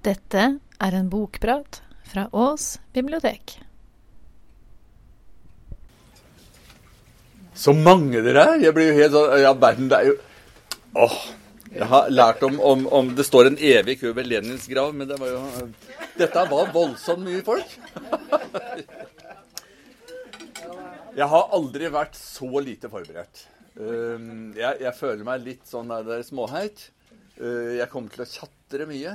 Dette er en bokprat fra Ås bibliotek. Så mange dere er! Jeg blir jo helt sånn Ja, verden, det er jo Åh. Jeg har lært om, om, om det står en evig kø ved Lenins grav, men det var jo Dette var voldsomt mye folk. Jeg har aldri vært så lite forberedt. Um, jeg, jeg føler meg litt sånn der småheit. Uh, jeg kommer til å tjatre mye.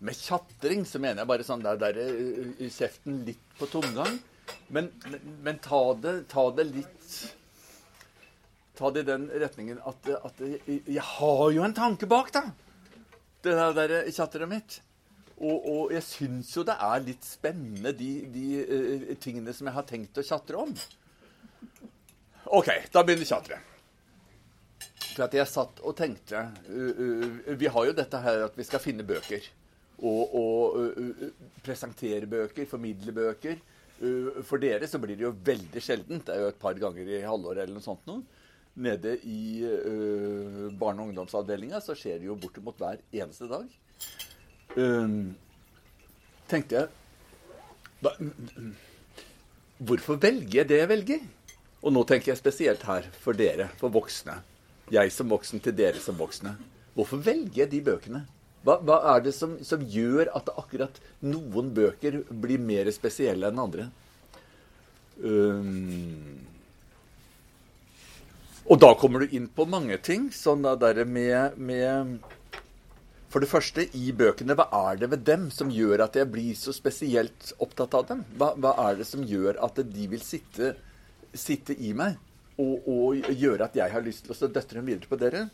Med tjatring så mener jeg bare sånn der, der i kjeften litt på tomgang. Men, men, ta, det, ta det litt Ta det i den retningen at, at jeg, jeg har jo en tanke bak, da. Det der, der tjatteret mitt. Og, og, jeg syns jo det er litt spennende, de, de uh, tingene som jeg har tenkt å tjatre om. OK, da begynner tjatret. For at jeg satt og tenkte uh, uh, Vi har jo dette her at vi skal finne bøker. Og, og presentere bøker, formidle bøker. for dere så blir det jo veldig sjeldent. Det er jo et par ganger i halvåret eller noe sånt noe. Nede i barne- og ungdomsavdelinga så skjer det jo bortimot hver eneste dag. tenkte jeg da, Hvorfor velger jeg det jeg velger? Og nå tenker jeg spesielt her for dere, for voksne. Jeg som voksen til dere som voksne. Hvorfor velger jeg de bøkene? Hva, hva er det som, som, gjør at akkurat noen bøker blir mer spesielle enn andre? Um, og da kommer du inn på mange ting. Sånn der med, med For det første, i bøkene, hva er det ved dem som gjør at jeg blir så spesielt opptatt av dem? Hva, hva er det som gjør at de vil sitte sitte i meg og, og, gjøre at jeg har lyst til å døtte dem videre på dere.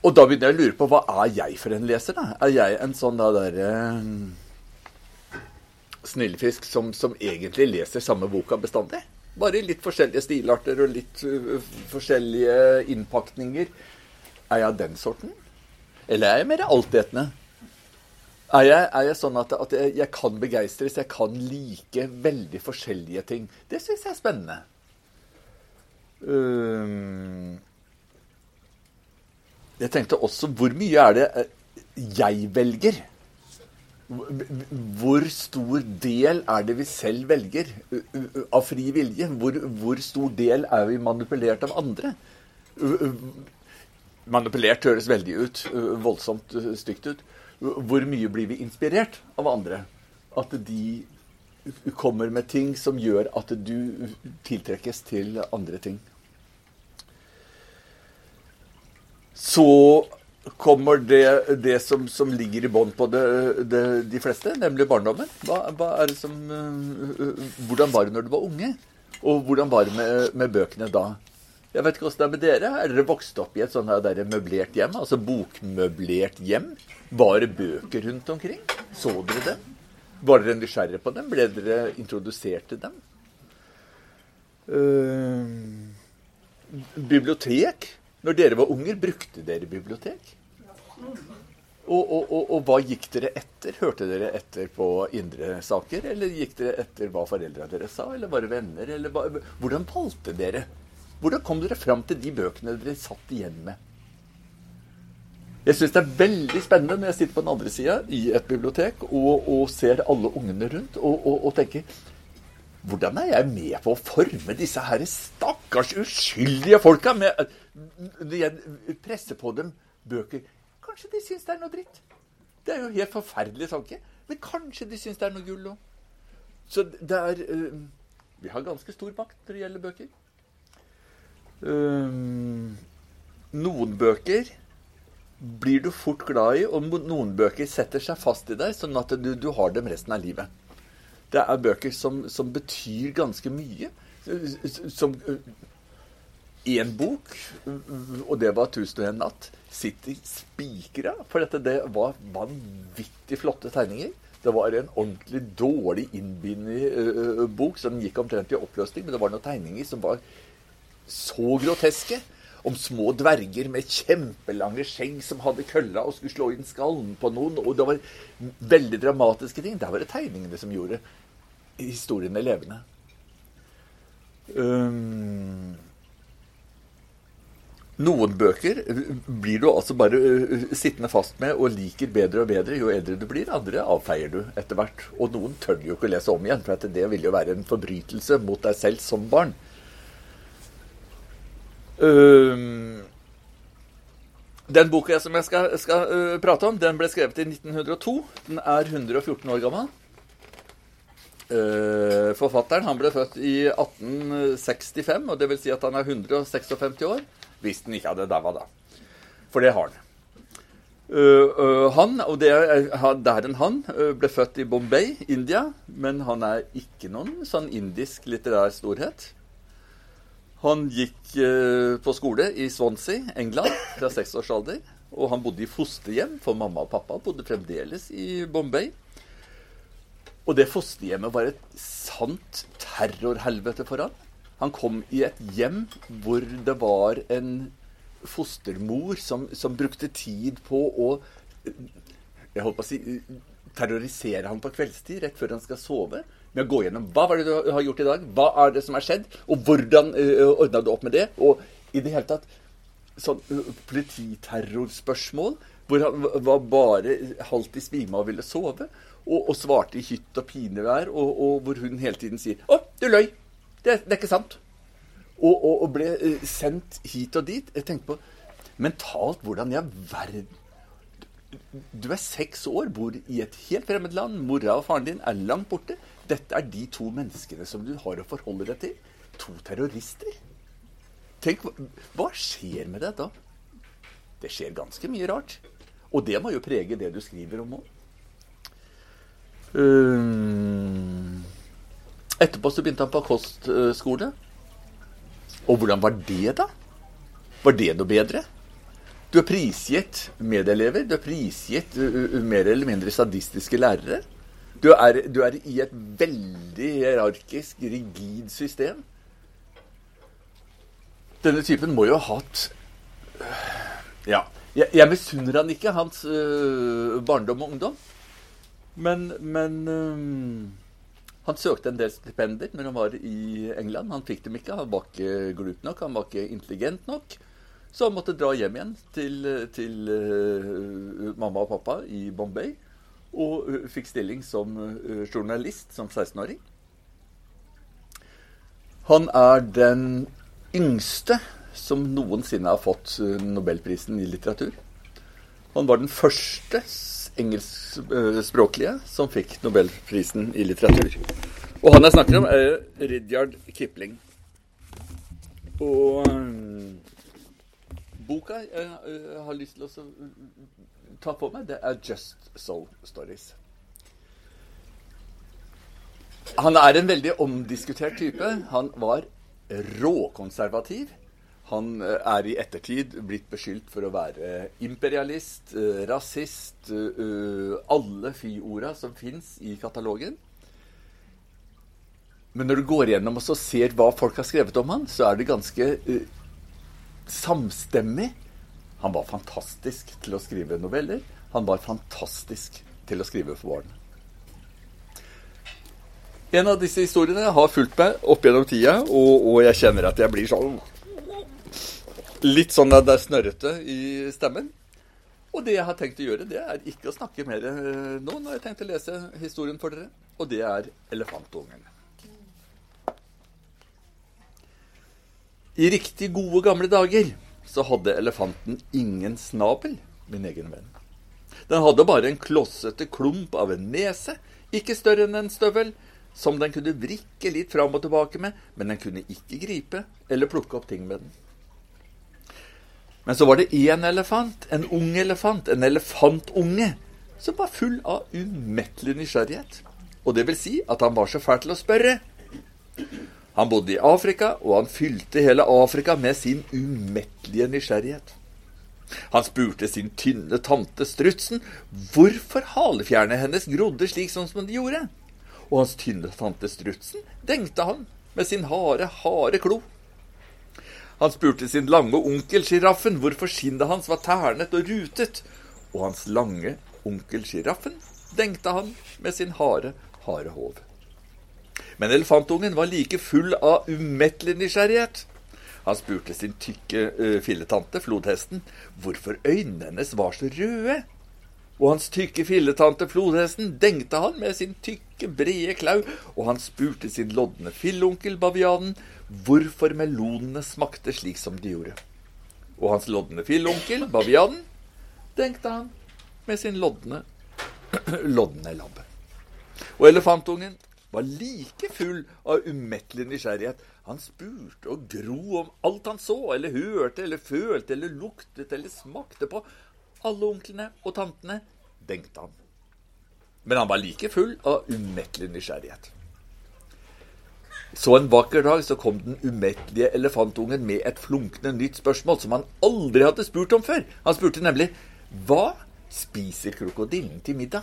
Og da begynner jeg å lure på hva er jeg for en leser, da? Er jeg en sånn da derre uh, snillfisk som, som, egentlig leser samme boka bestandig? Bare i litt forskjellige stilarter og litt uh, forskjellige innpakninger. Er jeg den sorten? Eller er jeg mer altetende? Er jeg, er jeg, sånn at, at jeg, jeg, kan begeistres, jeg kan like veldig forskjellige ting? Det syns jeg er spennende. Um, jeg tenkte også hvor mye er det eh, jeg velger? Hvor stor del er det vi selv velger av fri vilje? Hvor, hvor stor del er vi manipulert av andre? Manipulert høres veldig ut, voldsomt stygt ut hvor mye blir vi inspirert av andre? At de kommer med ting som gjør at du tiltrekkes til andre ting. Så kommer det, det som, som, ligger i bånn på det, det, de fleste, nemlig barndommen. Hva, hva som, hvordan var det når du var unge? Og hvordan var det med, med bøkene da? Jeg vet ikke åssen det er med dere. Er dere vokst opp i et sånt der møblert hjem? Altså bokmøblert hjem? Var det bøker rundt omkring? Så dere dem? Var dere nysgjerrige på dem? Ble dere introdusert til dem? Uh, bibliotek? Når dere var unger, brukte dere bibliotek? Og, og, og, og, hva gikk dere etter? Hørte dere etter på indre saker? Eller gikk dere etter hva foreldra deres sa? Eller bare venner? Eller hva, hvordan valgte dere? Hvordan kom dere fram til de bøkene dere satt igjen med? Jeg syns det er veldig spennende når jeg sitter på den andre sida i et bibliotek og, ser alle ungene rundt og, tenker Hvordan er jeg med på å forme disse her stakkars uskyldige folka? Med, jeg presser på dem bøker Kanskje de syns det er noe dritt? Det er jo helt forferdelig tanke. Men kanskje de syns det er noe gull òg. Så det er uh, Vi har ganske stor makt når det gjelder bøker. Um, noen bøker blir du fort glad i, og noen bøker setter seg fast i deg, sånn at du, du har dem resten av livet. Det er bøker som, som betyr ganske mye. Som én bok, og det var 'Tusen en natt', sitter spikra. For dette, det var vanvittig flotte tegninger. Det var en ordentlig dårlig innbindende bok som gikk omtrent i oppløsning, men det var noen tegninger som var så groteske. Om små dverger med kjempelange skjegg som hadde kølla og skulle slå inn skallen på noen. Og det var veldig dramatiske ting. Der var det tegningene som gjorde historiene levende. Um, Noen bøker blir du altså bare uh, sittende fast med og liker bedre og bedre jo eldre du blir. Andre avfeier du etter hvert. Og noen tør jo ikke å lese om igjen, for det vil jo være en forbrytelse mot deg selv som barn. Um, den boka som jeg skal, skal uh, prate om, den ble skrevet i 1902. Den er 114 år gammel. Uh, forfatteren han ble født i 1865, og det vil si at han er 156 år. Hvis den ikke hadde daua, da. For det har den. Uh, uh, han, og det er, det er en han, uh, ble født i Bombay, India. Men han er ikke noen sånn indisk litterær storhet. Han gikk på skole i Swansea, England, fra seks års alder. Og han bodde i fosterhjem, for mamma og pappa bodde fremdeles i Bombay. Og det fosterhjemmet var et sant terrorhelvete for han. Han kom i et hjem hvor det var en fostermor som, som brukte tid på å jeg holdt på å si, terrorisere ham på kveldstid rett før han skal sove. Med å gå gjennom hva var det du har gjort i dag, hva er det som har skjedd, og hvordan uh, ordna du opp med det? Og i det hele tatt sånn uh, polititerrorspørsmål hvor han var bare halvt i svime og ville sove. Og, og svarte i hytt og pinevær, og, og hvor hun hele tiden sier 'Å, du løy'. Det, det er ikke sant. Og, og, og, ble eh, sendt hit og dit. Jeg tenkte på mentalt hvordan i all verden Du er seks år, bor i et helt fremmed land. Mora og faren din er langt borte. Dette er de to menneskene som du har å forholde deg til. To terrorister. Tenk, Hva skjer med deg da? Det skjer ganske mye rart. Og det må jo prege det du skriver om òg. Etterpå så begynte han på kostskole. Og hvordan var det, da? Var det noe bedre? Du er prisgitt medelever. Du er prisgitt mer eller mindre sadistiske lærere. Du er, du er i et veldig hierarkisk, rigid system. Denne typen må jo ha hatt Ja. Jeg, jeg misunner han ikke hans øh, barndom og ungdom. Men, men uh, han søkte en del stipender når han var i England. Han fikk dem ikke. Han var ikke glup nok, han var ikke intelligent nok. Så han måtte dra hjem igjen til, til uh, mamma og pappa i Bombay. Og uh, fikk stilling som uh, journalist som 16-åring. Han er den yngste som noensinne har fått nobelprisen i litteratur. Han var den første engelskspråklige som fikk nobelprisen i litteratur. Og han jeg snakker om, er Ridyard Kipling. Og um, boka jeg, jeg, har lyst til å ta på meg, det er Just So Stories. Han er en veldig omdiskutert type. Han var råkonservativ. Han eh, er i ettertid blitt beskyldt for å være imperialist, eh, rasist eh, Alle fy-orda som fins i katalogen. Men når du går gjennom og ser hva folk har skrevet om han, så er det ganske samstemmig. Han var fantastisk til å skrive noveller. Han var fantastisk til å skrive for barn. En av disse historiene har fulgt meg opp gjennom tida, og, og jeg kjenner at jeg blir sånn litt sånn at det er snørrete i stemmen. Og det jeg har tenkt å gjøre, det er ikke å snakke mer nå, nå. jeg har tenkt å lese historien for dere, og det er 'Elefantungen'. I riktig gode gamle dager så hadde elefanten ingen snabel, min egen venn. Den hadde bare en klossete klump av en nese, ikke større enn en støvel, som den kunne vrikke litt fram og tilbake med, men den kunne ikke gripe eller plukke opp ting med den. Men så var det én elefant, en ung elefant, en elefantunge, som var full av umettelig nysgjerrighet. Og det vil si at han var så fæl til å spørre. Han bodde i Afrika, og han fylte hele Afrika med sin umettelige nysgjerrighet. Han spurte sin tynne tante strutsen hvorfor halefjærene hennes grodde slik som de gjorde. Og hans tynne tante strutsen dengte han med sin harde, harde klo. Han spurte sin lange onkel sjiraffen hvorfor skinnet hans var ternet og rutet, og hans lange onkel sjiraffen dengte han med sin harde, harde hov. Men elefantungen var like full av umettelig nysgjerrighet. Han spurte sin tykke uh, filletante, flodhesten, hvorfor øynene hennes var så røde. Og hans tykke filletante, flodhesten, dengte han med sin tykke, brede klau, og han spurte sin lodne fillonkel, bavianen, hvorfor melonene smakte slik som de gjorde. Og hans lodne fillonkel, bavianen, dengte han med sin lodne, lodne labbe. Og elefantungen var like full av umettelig nysgjerrighet. Han spurte og gro om alt han så, eller hørte, eller følte, eller luktet, eller smakte på. Alle onklene og tantene dengte han. Men han var like full av umettelig nysgjerrighet. Så en vakker dag så kom den umettelige elefantungen med et flunkende nytt spørsmål som han aldri hadde spurt om før. Han spurte nemlig hva spiser krokodillen til middag?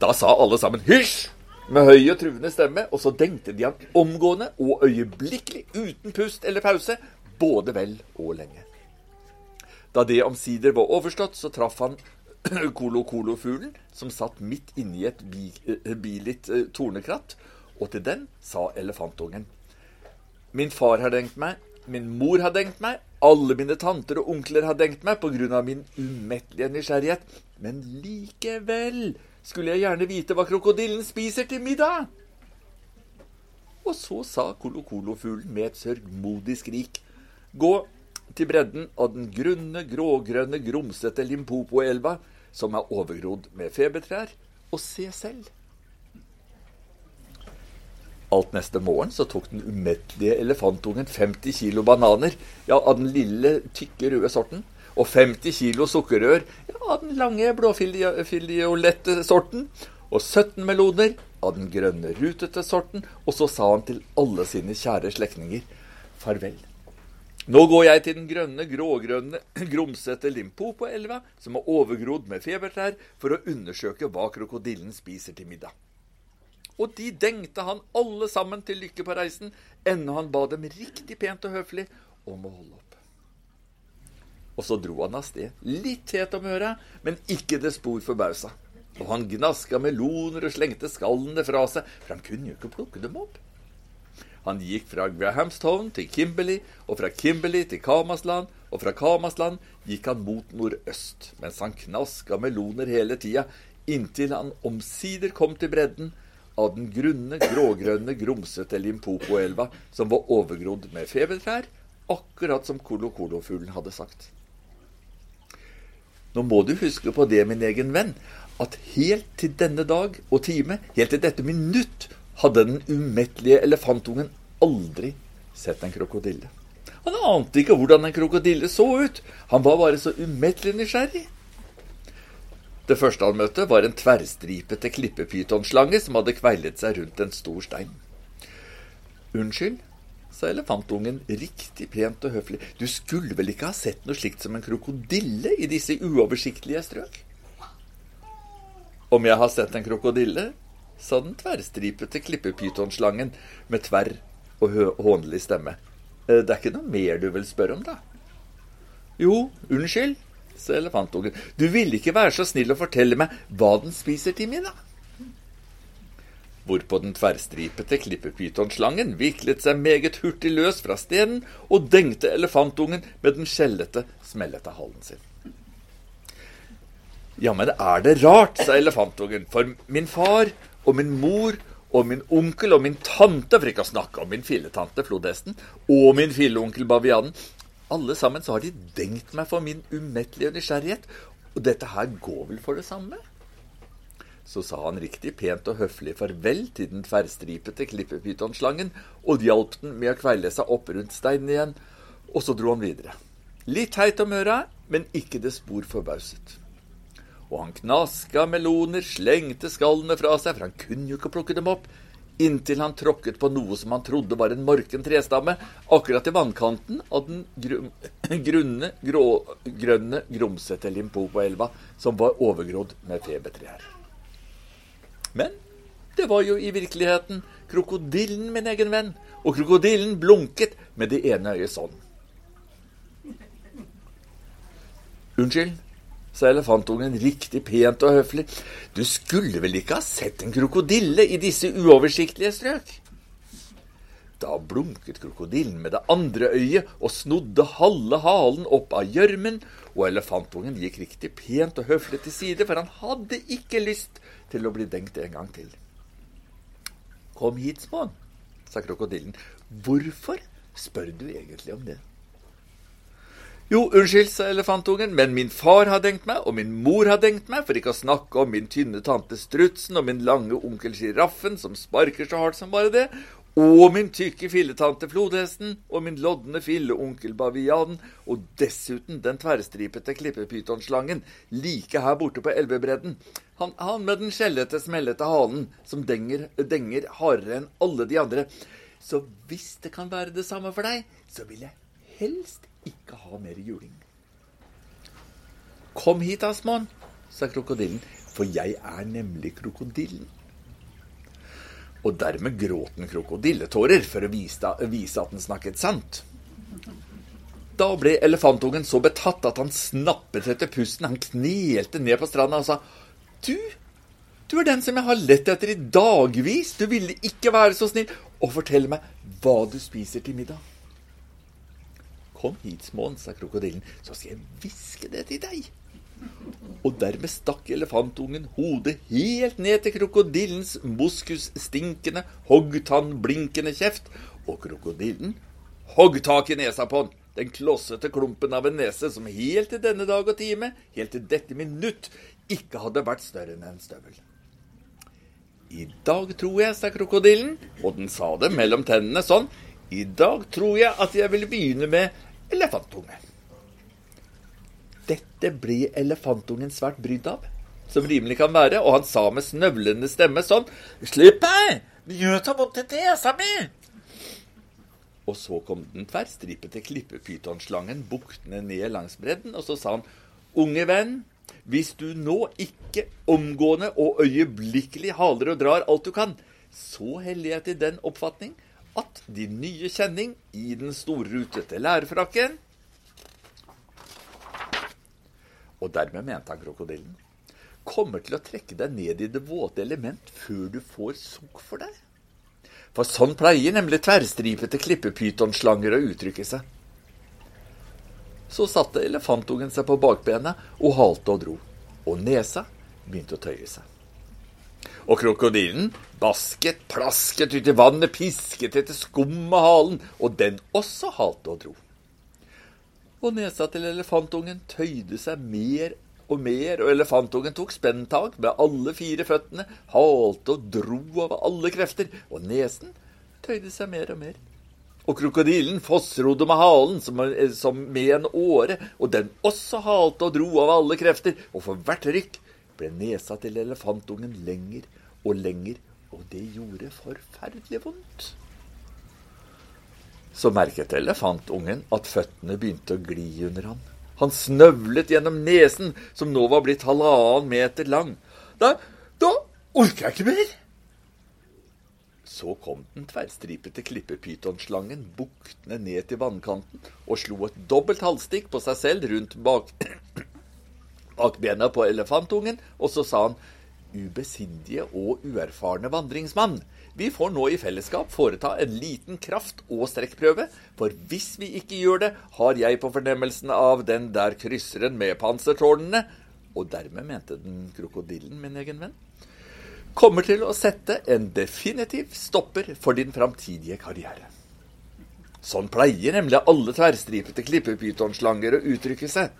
Da sa alle sammen 'hysj' med høy og truende stemme, og så dengte de han omgående og øyeblikkelig, uten pust eller pause, både vel og lenge. Da det omsider var overstått, så traff han kolo-kolo-fuglen, som satt midt inni et bi, bilit eh, tornekratt, og til den sa elefantungen. Min far har dengt meg, min mor har dengt meg, alle mine tanter og onkler har dengt meg på grunn av min umettelige nysgjerrighet, men likevel skulle jeg gjerne vite hva krokodillen spiser til middag. Og så sa kolokolofuglen med et sørgmodig skrik. Gå til bredden av den grunne, grågrønne, grumsete Limpopo-elva, som er overgrodd med febertrær, og se selv. Alt neste morgen så tok den umettelige elefantungen 50 kilo bananer, ja, av den lille, tykke, røde sorten, og 50 kilo sukkerrør ja, av den lange, blåfiolette sorten, og 17 meloner av den grønne, rutete sorten, og så sa han til alle sine kjære slektninger farvel. Nå går jeg til den grønne, grågrønne, grumsete Limpopo-elva, som er overgrodd med febertrær, for å undersøke hva krokodillen spiser til middag. Og de dengte han alle sammen til lykke på reisen, ennå han ba dem riktig pent og høflig om å holde opp. Og så dro han av sted, litt het om øra, men ikke det spor forbausa. Og han gnaska meloner og slengte skallene fra seg, for han kunne jo ikke plukke dem opp. Han gikk fra Grahamstown til Kimberley, og fra Kimberley til Kamasland, og fra Kamasland gikk han mot nordøst, mens han knaska meloner hele tida, inntil han omsider kom til bredden av den grunne, grågrønne, grumsete Limpopo-elva, som var overgrodd med febertrær, akkurat som kolo-kolo-fuglen hadde sagt. Nå må du huske på det, min egen venn, at helt til denne dag og time, helt til dette minutt, hadde den umettelige elefantungen aldri sett en krokodille. Han ante ikke hvordan en krokodille så ut. Han var bare så umettelig nysgjerrig. Det første han møtte, var en tverrstripete klippepytonslange som hadde kveilet seg rundt en stor stein. Unnskyld, sa elefantungen riktig pent og høflig. Du skulle vel ikke ha sett noe slikt som en krokodille i disse uoversiktlige strøk? Om jeg har sett en krokodille? Sa den tverrstripete klippepytonslangen med tverr og hånlig stemme. Eh, det er ikke noe mer du vil spørre om, da? Jo, unnskyld, sa elefantungen. Du ville ikke være så snill å fortelle meg hva den spiser til middag? hvorpå den tverrstripete klippepytonslangen viklet seg meget hurtig løs fra stenen og dengte elefantungen med den skjellete, smellete halen sin. Ja, men er det rart, sa elefantungen, for min far og min mor og min onkel og min tante, for ikke å snakke om min filletante flodhesten, og min filleonkel bavianen, alle sammen så har de dengt meg for min umettelige nysgjerrighet, og dette her går vel for det samme? Så sa han riktig pent og høflig farvel til den tverrstripete klippepytonslangen og hjalp den med å kveile seg opp rundt steinen igjen, og så dro han videre. Litt heit om øra, men ikke det spor forbauset. Og han knaska meloner, slengte skallene fra seg, for han kunne jo ikke plukke dem opp, inntil han tråkket på noe som han trodde var en morken trestamme, akkurat i vannkanten av den grum, grunne, grågrønne, grumsete Limpopo-elva, som var overgrodd med febertrær. Men det var jo i virkeligheten krokodillen, min egen venn. Og krokodillen blunket med det ene øyet sånn. Unnskyld, sa elefantungen riktig pent og høflig. Du skulle vel ikke ha sett en krokodille i disse uoversiktlige strøk? Da blunket krokodillen med det andre øyet og snodde halve halen opp av gjørmen, og elefantungen gikk riktig pent og høflig til side, for han hadde ikke lyst til å bli dengt en gang til. Kom hit, småen, sa krokodillen. Hvorfor spør du egentlig om det? Jo, unnskyld, sa elefantungen, men min far har dengt meg, og min mor har dengt meg, for ikke å snakke om min tynne tante Strutsen og min lange onkel Sjiraffen, som sparker så hardt som bare det, og min tykke filletante Flodhesten, og min lodne filleonkel Bavianen, og dessuten den tverrstripete klippepytonslangen like her borte på elvebredden. Han, han med den skjellete, smellete halen som denger, denger hardere enn alle de andre. Så hvis det kan være det samme for deg, så vil jeg helst ikke ha mer juling. Kom hit, Asmon, sa krokodillen, for jeg er nemlig krokodillen. Og dermed gråt den krokodilletårer for å vise, at den snakket sant. Da ble elefantungen så betatt at han snappet etter pusten. Han knelte ned på stranda og sa, Du, du er den som jeg har lett etter i dagvis. Du ville ikke være så snill og fortelle meg hva du spiser til middag. Kom hit, småen, sa krokodillen, så skal jeg hviske det til deg. Og dermed stakk elefantungen hodet helt ned til krokodillens moskusstinkende, hoggtannblinkende kjeft, og krokodillen hogg tak i nesa på han, den klossete klumpen av en nese som helt til denne dag og time, helt til dette minutt, ikke hadde vært større enn en støvel. I dag tror jeg, sa krokodillen, og den sa det mellom tennene sånn, i dag tror jeg at jeg vil begynne med elefantunge. Dette ble elefantungen svært brydd av, som rimelig kan være, og han sa med snøvlende stemme sånn Slipp meg! Det gjør så vondt i nesa mi! Og så kom den tverrstripete klippepytonslangen buktende ned langs bredden, og så sa han Unge venn, hvis du nå ikke omgående og øyeblikkelig haler og drar alt du kan, så heller jeg til den oppfatning at din nye kjenning i den storrutete lærfrakken Og dermed mente han krokodillen kommer til å trekke deg ned i det våte element før du får sukk for deg. For sånn pleier nemlig tverrstripete klippepytonslanger å uttrykke seg. Så satte elefantungen seg på bakbenet og halte og dro, og nesa begynte å tøye seg. Og krokodillen basket, plasket ut i vannet, pisket etter skum med halen, og den også halte og dro. Og nesa til elefantungen tøyde seg mer og mer, og elefantungen tok spenntak med alle fire føttene, halte og dro av alle krefter, og nesen tøyde seg mer og mer. Og krokodillen fossrodde med halen som, som med en åre, og den også halte og dro av alle krefter, og for hvert rykk ble nesa til elefantungen lenger og lenger, og det gjorde forferdelig vondt. Så merket elefantungen at føttene begynte å gli under han. Han snøvlet gjennom nesen, som nå var blitt halvannen meter lang. Da, da orker jeg ikke mer! Så kom den tverrstripete klippepytonslangen buktende ned til vannkanten og slo et dobbelt halvstikk på seg selv rundt bak, bak bena på elefantungen, og så sa han ubesindige og uerfarne vandringsmann. Vi får nå i fellesskap foreta en liten kraft- og strekkprøve, for hvis vi ikke gjør det, har jeg på fornemmelsen av den der krysseren med pansertårnene, og dermed mente den krokodillen, min egen venn, kommer til å sette en definitiv stopper for din framtidige karriere. Sånn pleier nemlig alle tverrstripete klippepytonslanger å uttrykke seg.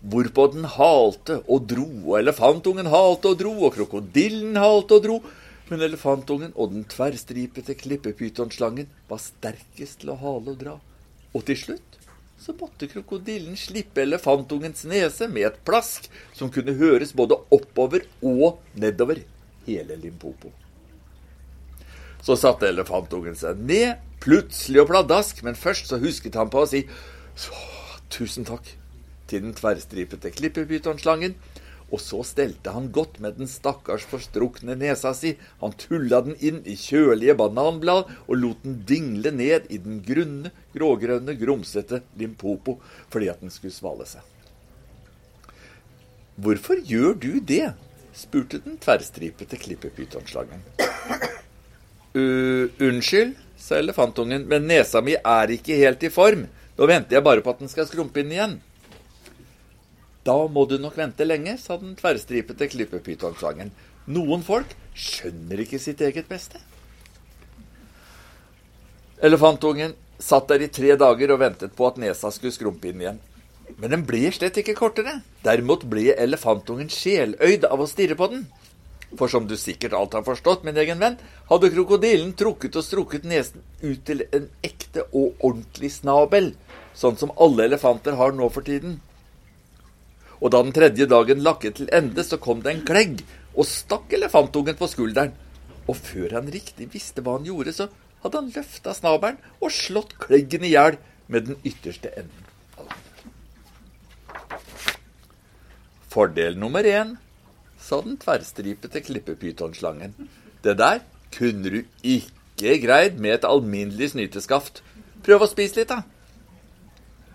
Hvorpå den halte og dro, og elefantungen halte og dro, og krokodillen halte og dro, men elefantungen og den tverrstripete klippepytonslangen var sterkest til å hale og dra. Og til slutt så måtte krokodillen slippe elefantungens nese med et plask som kunne høres både oppover og nedover hele Limpopo. Så satte elefantungen seg ned, plutselig og pladask, men først så husket han på å si tusen takk til den tverrstripete klippepytonslangen, og så stelte han godt med den stakkars forstrukne nesa si, han tulla den inn i kjølige bananblad og lot den dingle ned i den grunne, grågrønne, grumsete Limpopo fordi at den skulle svale seg. Hvorfor gjør du det? spurte den tverrstripete klippepytonslangen. unnskyld, sa elefantungen, men nesa mi er ikke helt i form. Nå venter jeg bare på at den skal skrumpe inn igjen. Da må du nok vente lenge, sa den tverrstripete klippepytonslangen. Noen folk skjønner ikke sitt eget beste. Elefantungen satt der i tre dager og ventet på at nesa skulle skrumpe inn igjen. Men den ble slett ikke kortere. Derimot ble elefantungen sjeløyd av å stirre på den. For som du sikkert alt har forstått, min egen venn, hadde krokodillen trukket og strukket nesen ut til en ekte og ordentlig snabel, sånn som alle elefanter har nå for tiden. Og da den tredje dagen lakket til ende, så kom det en klegg og stakk elefantungen på skulderen. Og før han riktig visste hva han gjorde, så hadde han løfta snabelen og slått kleggen i hjel med den ytterste enden. Fordel nummer én sa den tverrstripete klippepytonslangen. Det der kunne du ikke greid med et alminnelig snyteskaft. Prøv å spise litt, da.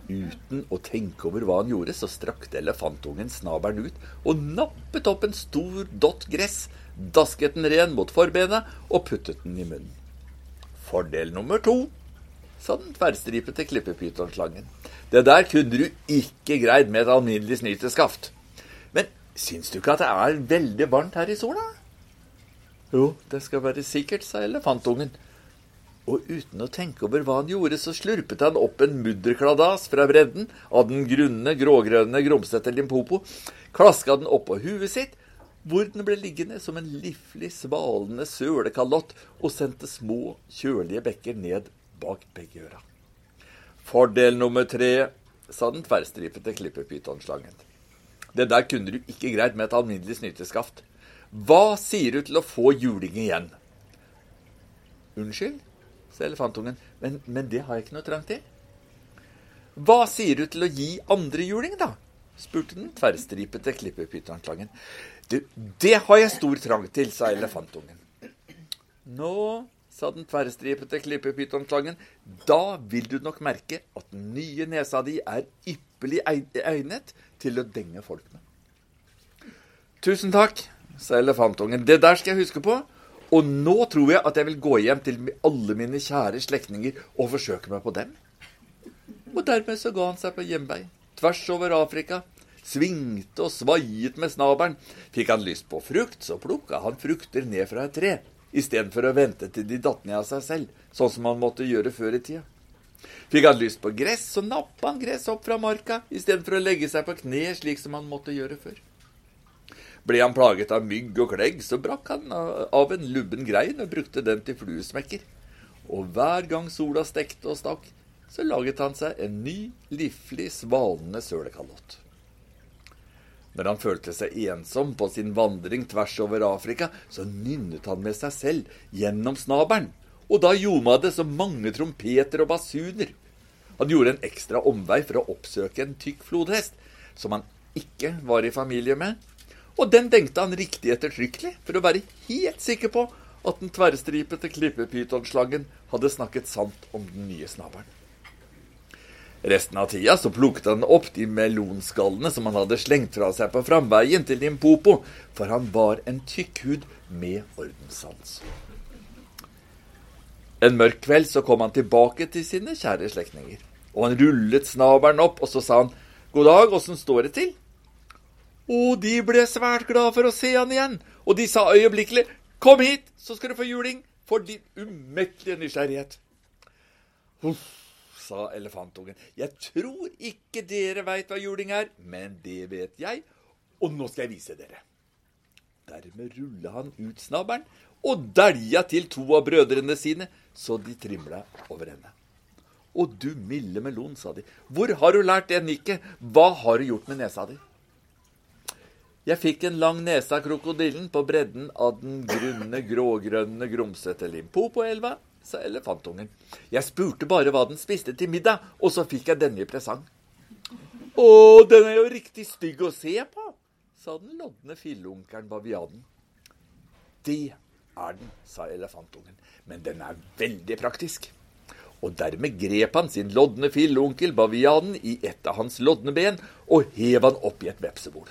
Uten å tenke over hva han gjorde, så strakte elefantungen snabelen ut og nappet opp en stor dott gress, dasket den ren mot forbenet og puttet den i munnen. Fordel nummer to, sa den tverrstripete klippepytonslangen. Det der kunne du ikke greid med et alminnelig snyteskaft. Syns du ikke at det er veldig varmt her i sola? Jo, det skal være sikkert, sa elefantungen. Og uten å tenke over hva han gjorde, så slurpet han opp en mudderkladas fra bredden av den grunne, grågrønne grumsete Limpopo, klaska den oppå huet sitt, hvor den ble liggende som en liflig, svalende sølekalott, og sendte små, kjølige bekker ned bak begge øra. Fordel nummer tre, sa den tverrstripete klippepytonslangen. Det der kunne du ikke greid med et alminnelig snyteskaft. Hva sier du til å få juling igjen? Unnskyld, sa elefantungen, men, men, det har jeg ikke noe trang til. Hva sier du til å gi andre juling, da? spurte den tverrstripete klippepytonslangen. Det har jeg stor trang til, sa elefantungen. Nå, sa den tverrstripete klippepytonklangen, da vil du nok merke at den nye nesa di er ypperlig egnet til å denge folk med. Tusen takk, sa elefantungen. Det der skal jeg huske på. Og nå tror jeg at jeg vil gå hjem til alle mine kjære slektninger og forsøke meg på dem. Og dermed så ga han seg på hjemvei, tvers over Afrika. Svingte og svaiet med snabelen. Fikk han lyst på frukt, så plukka han frukter ned fra et tre, istedenfor å vente til de datt ned av seg selv, sånn som han måtte gjøre før i tida. Fikk han lyst på gress, så nappa han gress opp fra marka, istedenfor å legge seg på kne, slik som han måtte gjøre før. Ble han plaget av mygg og klegg, så brakk han av en lubben grein og brukte den til fluesmekker. Og hver gang sola stekte og stakk, så laget han seg en ny, liflig, svalende sølekalott. Når han følte seg ensom på sin vandring tvers over Afrika, så nynnet han med seg selv gjennom snabelen og da ljoma det så mange trompeter og basuner. Han gjorde en ekstra omvei for å oppsøke en tykk flodhest, som han ikke var i familie med, og den dengte han riktig ettertrykkelig for å være helt sikker på at den tverrstripete klippepytonslangen hadde snakket sant om den nye snabelen. Resten av tida så plukket han opp de melonskallene som han hadde slengt fra seg på framveien til Limpopo, for han var en tykkhud med ordenssans. En mørk kveld så kom han tilbake til sine kjære slektninger. Og han rullet snabelen opp, og så sa han, 'God dag, åssen står det til?' Og de ble svært glade for å se han igjen, og de sa øyeblikkelig, 'Kom hit, så skal du få juling for din umettelige nysgjerrighet.' Huff, sa elefantungen, 'Jeg tror ikke dere veit hva juling er, men det vet jeg, og nå skal jeg vise dere.' Dermed rulla han ut snabelen og dælja til to av brødrene sine, så de trimla over henne. Å du milde melon, sa de, hvor har du lært det nikket, hva har du gjort med nesa di? Jeg fikk en lang nese av krokodillen på bredden av den grunne, grågrønne, grumsete Limpopo-elva, sa elefantungen. Jeg spurte bare hva den spiste til middag, og så fikk jeg denne i presang. Å, den er jo riktig stygg å se på, sa den lodne filleunkelen bavianen. Det er den, sa elefantungen, men den er veldig praktisk. Og dermed grep han sin lodne filleonkel bavianen i et av hans lodne ben og hev han opp i et vepsebol.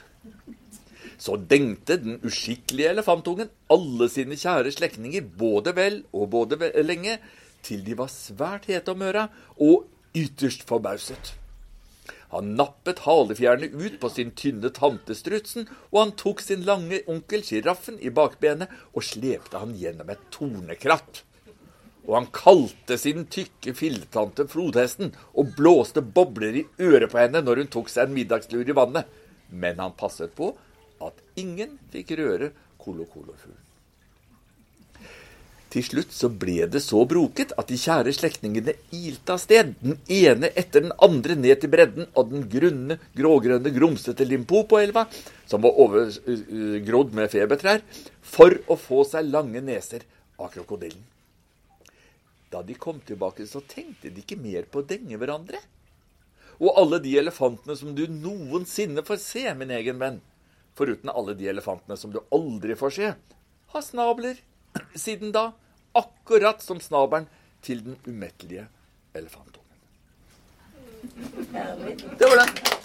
Så dengte den uskikkelige elefantungen alle sine kjære slektninger både vel og både lenge, til de var svært hete om øra og ytterst forbauset. Han nappet halefjærene ut på sin tynne tantestrutsen, og han tok sin lange onkel sjiraffen i bakbenet og slepte han gjennom et tornekratt. Og han kalte sin tykke filletante flodhesten og blåste bobler i øret på henne når hun tok seg en middagslur i vannet. Men han passet på at ingen fikk røre kolokolofuglen. Til slutt så ble det så broket at de kjære slektningene ilte av sted, den ene etter den andre ned til bredden av den grunne, grågrønne, grumsete Limpopo-elva, som var overgrodd med febertrær, for å få seg lange neser av krokodillen. Da de kom tilbake, så tenkte de ikke mer på å denge hverandre. Og alle de elefantene som du noensinne får se, min egen venn, foruten alle de elefantene som du aldri får se, har snabler siden da, akkurat som snabelen til den umettelige elefantungen. Det var det.